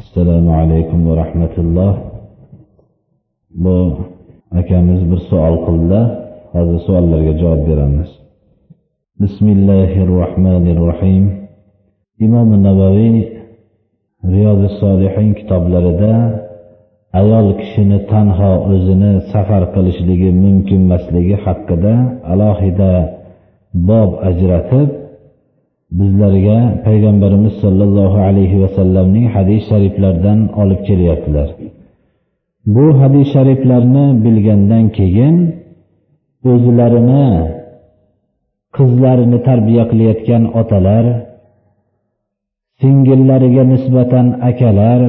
assalomu alaykum va rahmatulloh. Bu akamiz bir savol qildilar hozir savollarga javob beramiz. Bismillahi rohmanir rohim imom navaviy riyozi solihin kitoblarida ayol kishini tanho o'zini safar qilishligi mumkinmasligi haqida alohida bob ajratib bizlarga payg'ambarimiz sollallohu alayhi vasallamning hadis shariflaridan olib kelyaptilar. Bu hadis shariflarni bilgandan keyin o'zlarini qizlarini tarbiya qilayotgan otalar singillariga nisbatan akalar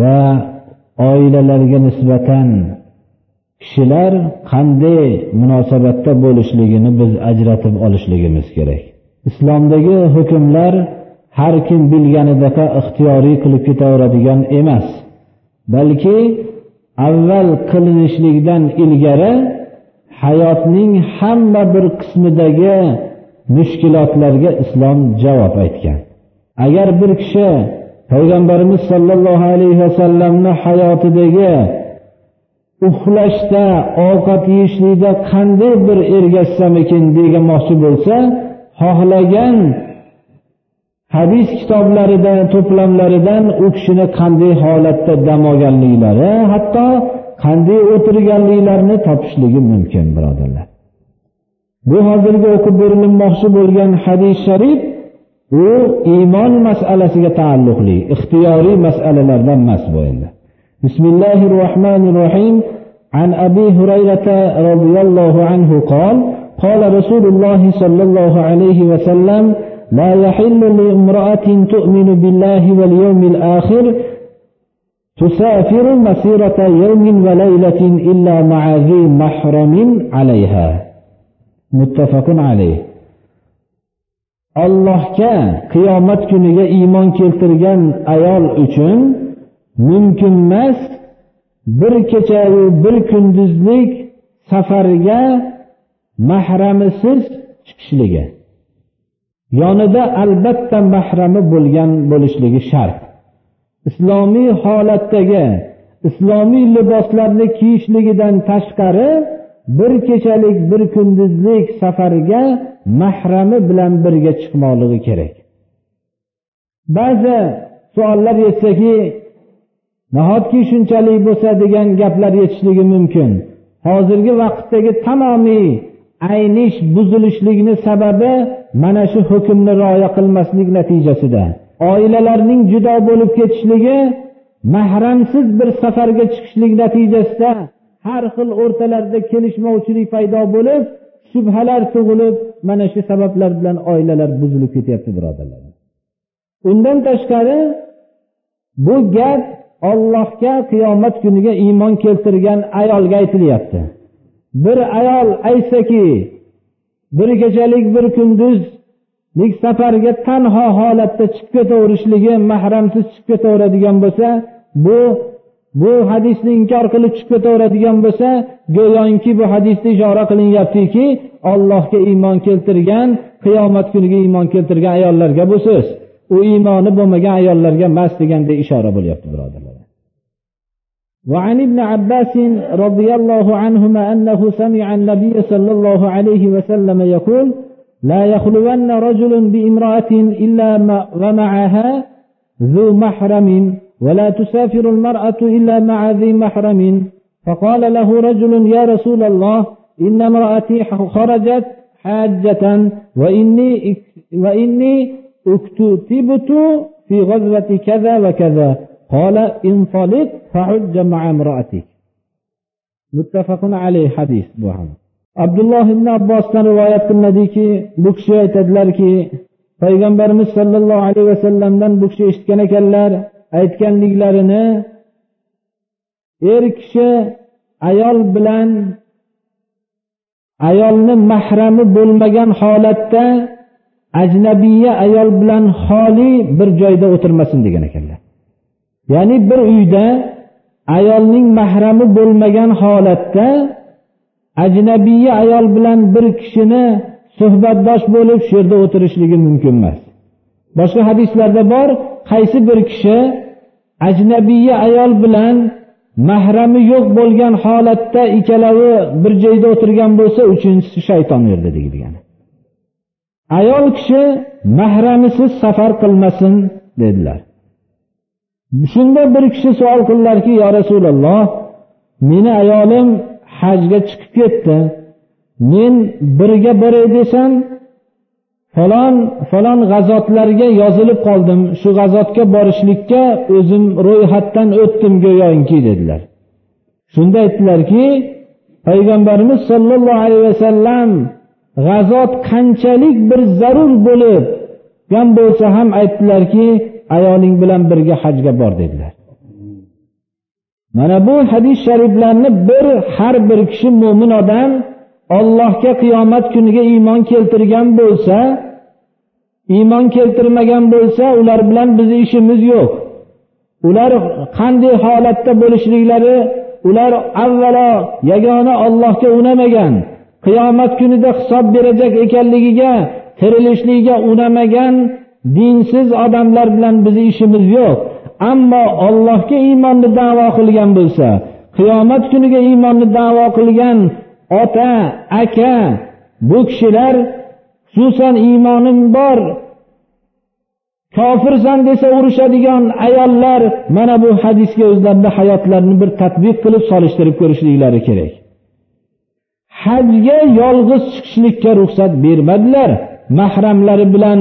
va oilalarga nisbatan kishilar qanday munosabatda bo'lishligini biz ajratib olishligimiz kerak. Islomdagi hukmlar har kim bilganidaqa ixtiyoriy qilib ketaveradigan emas balki avval qilinishlikdan ilgari hayotning hamma bir qismidagi mushkulotlarga islom javob aytgan. Agar bir kishi payg'ambarimiz sollallohu alayhi vasallamni hayotidagi uxlashda ovqat yeyishlikda qanday bir ergashsamikin deganmoqchi bo'lsa xohlagan hadis kitoblaridan to'plamlaridan u kishini qanday holatda dam olganliklari hatto qanday o'tirganliklarini topishligi mumkin birodarlar bu hozirgi o'qib berilmoqchi bo'lgan hadis sharif u iymon masalasiga taalluqli ixtiyoriy masalalardan emas bu endi bismillahi rohmanir rohim عن أبي هريرة رضي الله عنه قال قال رسول الله صلى الله عليه وسلم لا يحل لامرأة تؤمن بالله واليوم الآخر تسافر مسيرة يوم وليلة إلا مع ذي محرم عليها متفق عليه allohga qiyomat kuniga iymon keltirgan ayol uchun mumkin emas bir kechayu bir kunduzlik safarga mahramisiz chiqishligi. Yonida albatta mahrami bo'lgan bo'lishligi shart. Islomiy holatdagi islomiy liboslarni kiyishligidan tashqari bir kechalik bir kunduzlik safarga mahrami bilan birga chiqmoqligi kerak. Ba'zi savollar yetsaki nahotki shunchalik bo'lsa degan gaplar yetishligi mumkin? Hozirgi vaqtdagi tamomiy aynish buzilishlikni sababi mana shu hukmni rioya qilmaslik natijasida. Oilalarning judo bo'lib ketishligi mahramsiz bir safarga chiqishlik natijasida har xil o'rtalarida kelishmovchilik paydo bo'lib shubhalar tug'ilib mana shu sabablar bilan oilalar buzilib ketyapti birodarlar. Undan tashqari bu gap ollohga qiyomat kuniga iymon keltirgan ayolga aytilyapti. Bir ayol aytsaki bir kechalik bir kunduzlik safarga tanho holatda chiqib ketaverishligi mahramsiz chiqib ketaveradigan bo'lsa bu bu hadisni inkor qilib chiqib ketaveradigan bo'lsa go'yoki bu hadisda ishora qilinyaptiki ollohga iymon keltirgan qiyomat kuniga iymon keltirgan ayollarga bu so'z. U iymoni bo'lmagan ayollarga emas deganda ishora bo'lyapti birodarlar. وعن ابن عباس رضي الله عنهما أنه سمع النبي صلى الله عليه وسلم يقول لا يخلون رجل بامرأة إلا ومعها ذو محرم ولا تسافر المرأة إلا مع ذي محرم. فقال له رجل يا رسول الله إن امرأتي خرجت حاجة وإني وإني اكتتبت في غزوة كذا وكذا. قال انطلق فحج مع امرأتك متفق عليه حديث bu ham abdulloh ibn abbosdan rivoyat qilinadiki bu kishi aytadilarki payg'ambarimiz sollallohu alayhi vasallamdan bu kishi eshitgan ekanlar aytganliklarini er kishi ayol bilan ayolni mahrami bo'lmagan holatda ajnabiya ayol bilan xoli bir joyda o'tirmasin degan ekanlar Ya'ni bir uyda ayolning mahrami bo'lmagan holatda ajnabiy ayol bilan bir kishini suhbatdosh bo'lib shu yerda o'tirishligi mumkin emas. Boshqa hadislarda bor qaysi bir kishi ajnabiy ayol bilan mahrami yo'q bo'lgan holatda ikkalovi bir joyda o'tirgan bo'lsa uchinchisi shayton yerda deyilgan ayol kishi mahramisiz safar qilmasin dedilar. Shunda bir kishi savol qildilarki yo rasululloh meni ayolim hajga chiqib ketdi. Men birga boray desam falon falon g'azotlarga yozilib qoldim. Shu g'azotga borishlikka o'zim ro'yxatdan o'tdim go'yoki dedilar. Shunda aytdilarki payg'ambarimiz sollallohu alayhi vasallam g'azot qanchalik bir zarur bo'lib bo'lsa ham aytdilarki ayoling bilan birga hajga bor dedilar. Mana bu hadis shariflarni bir har bir kishi mo'min odam ollohga qiyomat kuniga iymon keltirgan bo'lsa iymon keltirmagan bo'lsa ular bilan bizni ishimiz yo'q. Ular qanday holatda bo'lishliklari ular avvalo yagona ollohga unamagan qiyomat kunida hisob berajak ekanligiga tirilishligiga unamagan dinsiz odamlar bilan bizni ishimiz yo'q. Ammo ollohga iymonni davo qilgan bo'lsa qiyomat kuniga iymonni davo qilgan ota aka bu kishilar xususan iymonim bor kofirsan desa urushadigan ayollar mana bu hadisga o'zlarini hayotlarini bir tadbiq qilib solishtirib ko'rishliklari kerak. Hajga yolg'iz chiqishlikka ruxsat bermadilar mahramlari bilan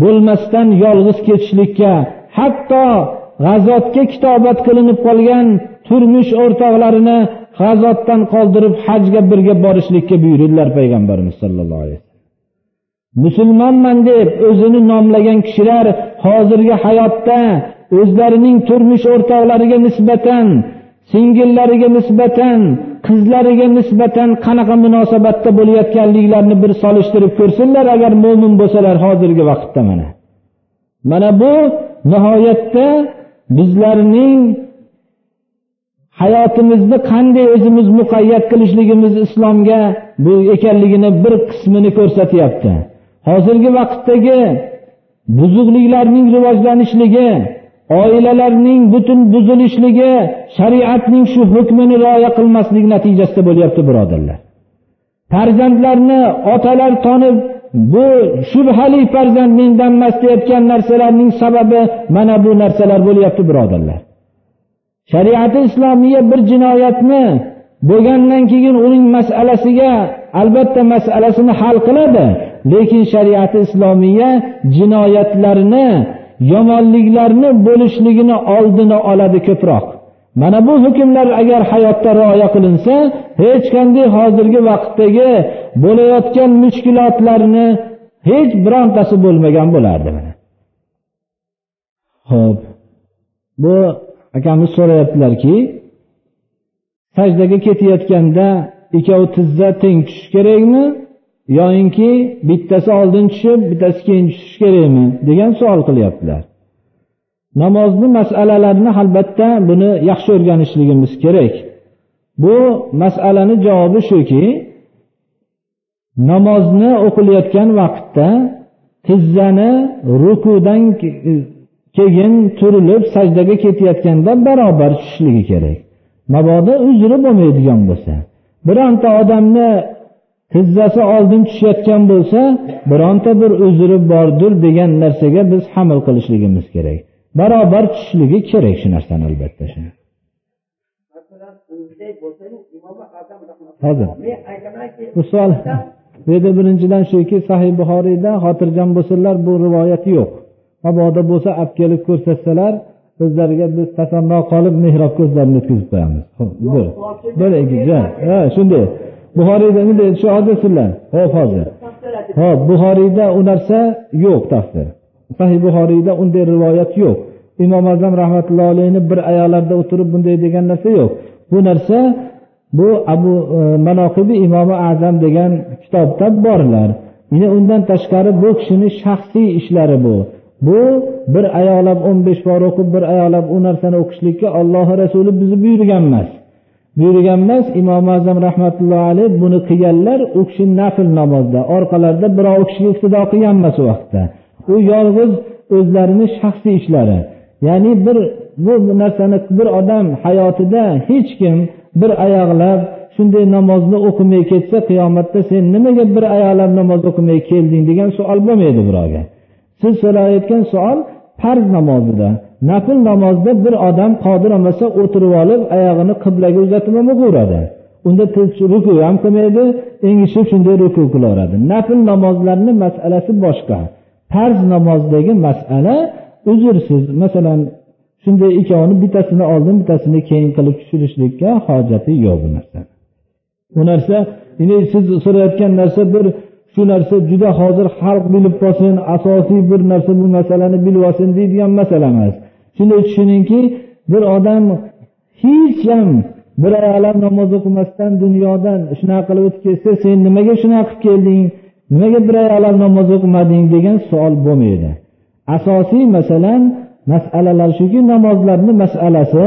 bo'lmasdan yolg'iz ketishlikka hatto g'azotga kitobat qilinib qolgan turmush o'rtoqlarini g'azotdan qoldirib hajga birga borishlikka buyurdilar payg'ambarimiz sollallohu alayhi vasallam. Musulmonman deb o'zini nomlagan kishilar hozirgi hayotda o'zlarining turmush o'rtoqlariga nisbatan singillariga nisbatan qizlariga nisbatan qanaqa munosabatda bo'layotganliklarini bir solishtirib ko'rsinlar agar mo'min bo'lsalar hozirgi vaqtda mana. Mana bu nihoyatda bizlarning hayotimizni qanday o'zimiz muqayyat qilishligimiz islomga bu ekanligini bir qismini ko'rsatyapti. Hozirgi vaqtdagi buzuqliklarning rivojlanishligi oilalarning butun buzilishligi shariatning shu hukmini rioya qilmaslik natijasida bo'lyapti birodarlar. Farzandlarni otalar tonib bu shubhali farzand mendan emas deyotgan narsalarning sababi mana bu narsalar bo'lyapti birodarlar. Shariati islomiya bir jinoyatni bo'lgandan keyin uning masalasiga albatta masalasini hal qiladi lekin shariati islomiya jinoyatlarni yomonliklarni bo'lishligini oldini oladi ko'proq. Mana bu hukmlar agar hayotda rioya qilinsa hech qanday hozirgi vaqtdagi bo'layotgan mushkulotlarni hech birontasi bo'lmagan bo'lardi ho'p bu akamiz so'rayaptilarki sajdaga ketayotganda ikkovi tizza teng tushishi kerakmi? Yoyinki bittasi oldin tushib bittasi keyin tushishi kerakmi degan savol qilyaptilar. Namozni masalalarini albatta buni yaxshi o'rganishligimiz kerak. Bu masalani javobi shuki namozni o'qilayotgan vaqtda tizzani rukudan keyin turilib sajdaga ketayotganda barobar tushishligi kerak. Mabodo uzri bo'lmaydigan bo'lsa. Bironta odamni tizzasi oldin tushayotgan bo'lsa bironta bir uzri bordir degan narsaga biz hamil qilishligimiz kerak. Barobar tushishligi kerak shu narsani albatta shu. Hozir. Bu savol bu yerda birinchidan shuki sahiy buxoriyda xotirjam bo'lsinlar bu rivoyat yo'q. Mabodo bo'lsa olib kelib ko'rsatsalar bizlarga biz tasanno qolib mehrobga o'zlarini o'tkazib qo'yamiz. Bir ha shunday buxoriyda bunday shu hozir hop hozir hop buxoriyda u narsa yo'q tafsir. Sahih buxoriyda unday rivoyat yo'q. Imom azam rahmatullohi alayhi bir ayollarda o'tirib bunday degan narsa yo'q. Bu narsa bu abu e, manoqibi imomi azam degan kitobda borlar yana undan tashqari bu kishini shaxsiy ishlari bu. Bu bir ayollab o'n besh bor o'qib bir ayollab u narsani o'qishlikka ollohi rasuli bizni buyurgan emas. Buyurgan emas imom azam rahmatullohi alayh buni qilganlar u kishi nafl namozda orqalarida birov kishiga iqtido qilgan emas u vaqtda. U yolg'iz o'zlarini shaxsiy ishlari ya'ni bir bu narsani bir odam hayotida hech kim bir oyoqlab shunday namozni o'qimay ketsa qiyomatda sen nimaga bir oyoqlab namoz o'qimay kelding degan savol bo'lmaydi birovga. Siz so'rayotgan savol farz namozida. Nafl namozda bir odam qodir bo'lmasa o'tirib olib oyog'ini qiblaga uzatib ham o'qiveradi unda ruku ham qilmaydi engishib shunday ruku qilaveradi. Nafl namozlarni masalasi boshqa. Farz namozdagi masala uzrsiz. Masalan shunday ikkovini bittasini oldin bittasini keyin qilib tushirishlikka hojati yo'q bu narsa. Bu narsa siz so'rayotgan narsa bir shu narsa juda hozir xalq bilib qolsin asosiy bir narsa bu masalani bilib olsin deydigan masala emas. Shunday tushuningki bir odam hech ham bir oyoqlab namoz o'qimasdan dunyodan shunaqa qilib o'tib ketsa sen nimaga shunaqa qilib kelding? Nimaga bir oyoqlab namoz o'qimading degan savol bo'lmaydi. Asosiy masalan masalalar shuki namozlarni masalasi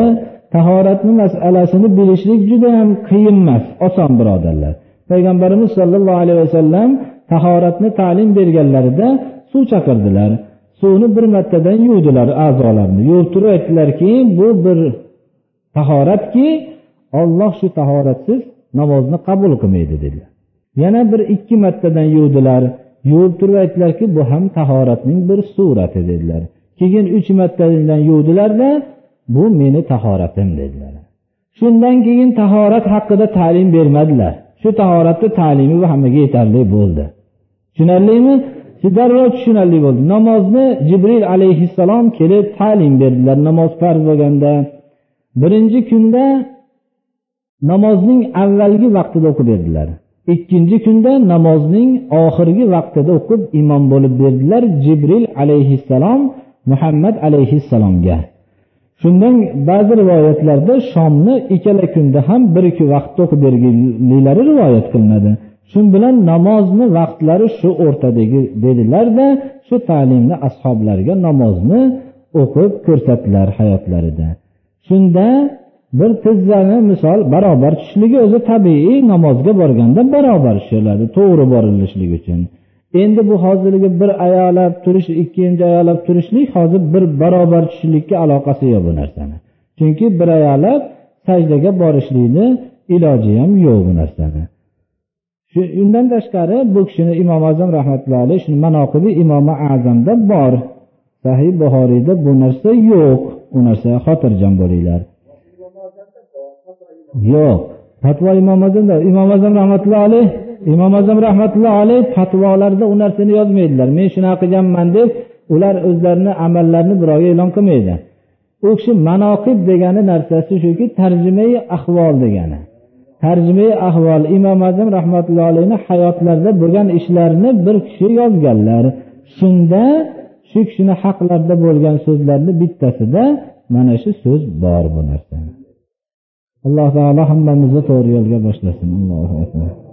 tahoratni masalasini bilishlik juda ham qiyin emas oson birodarlar. Payg'ambarimiz sollallohu alayhi vasallam tahoratni ta'lim berganlarida suv chaqirdilar. Suvni bir martadan yuvdilar a'zolarni yuvib turib aytdilarki bu bir tahoratki olloh shu tahoratsiz namozni qabul qilmaydi dedilar. Yana bir ikki martadan yuvdilar yuvib turib aytdilarki bu ham tahoratning bir surati dedilar. Keyin uch martadan yuvdilarda bu meni tahoratim dedilar. Shundan keyin tahorat haqida ta'lim bermadilar. Shu tahoratni ta'limi bu hammaga yetarli bo'ldi. Tushunarlimi? Darrov tushunarli bo'ldi. Namozni jibril alayhissalom kelib ta'lim berdilar namoz farz bo'lganda. Birinchi kunda namozning avvalgi vaqtida o'qib berdilar. Ikkinchi kunda namozning oxirgi vaqtida o'qib imom bo'lib berdilar jibril alayhissalom muhammad alayhissalomga. Shundan ba'zi rivoyatlarda shomni ikkala kunda ham bir ikki vaqtda o'qib berganliklari rivoyat qilinadi. Shu bilan namozni vaqtlari shu o'rtadagi dedilarda shu ta'limni ashoblarga namozni o'qib ko'rsatdilar hayotlarida. Shunda bir tizzani misol barobar tushishligi o'zi tabiiy namozga borganda barobar tushiladi to'g'ri borilishlik uchun. Endi bu hozirgi bir ayolab turish ikkinchi ayolab turishlik hozir bir barobar tushishlikka aloqasi yo'q bu narsani. Chunki bir ayolab sajdaga borishlikni iloji ham yo'q bu narsani. Shu undan tashqari bu kishini imom azam rahmatullohi alayhi shuni manoqibi imomi azamda bor. Sahiy buxoriyda bu narsa yo'q. U narsa xotirjam bo'linglar. Yo'q. Fatvo imom azamda imom azam rahmatullohi imom azam rahmatullohi alayh fatvolarida u narsani yozmaydilar. Men shunaqa qilganman deb ular o'zlarini amallarini birovga e'lon qilmaydi. U kishi manoqib degani narsasi shuki tarjimai ahvol degani. Tarjimai ahvol imom azam rahmatullohi hayotlarida bo'lgan ishlarni bir kishi yozganlar. Shunda shu kishini haqlarida bo'lgan so'zlarni bittasida mana shu so'z bor bu narsa. Alloh taolo hammamizni to'g'ri yo'lga boshlasin. Allohu akbar.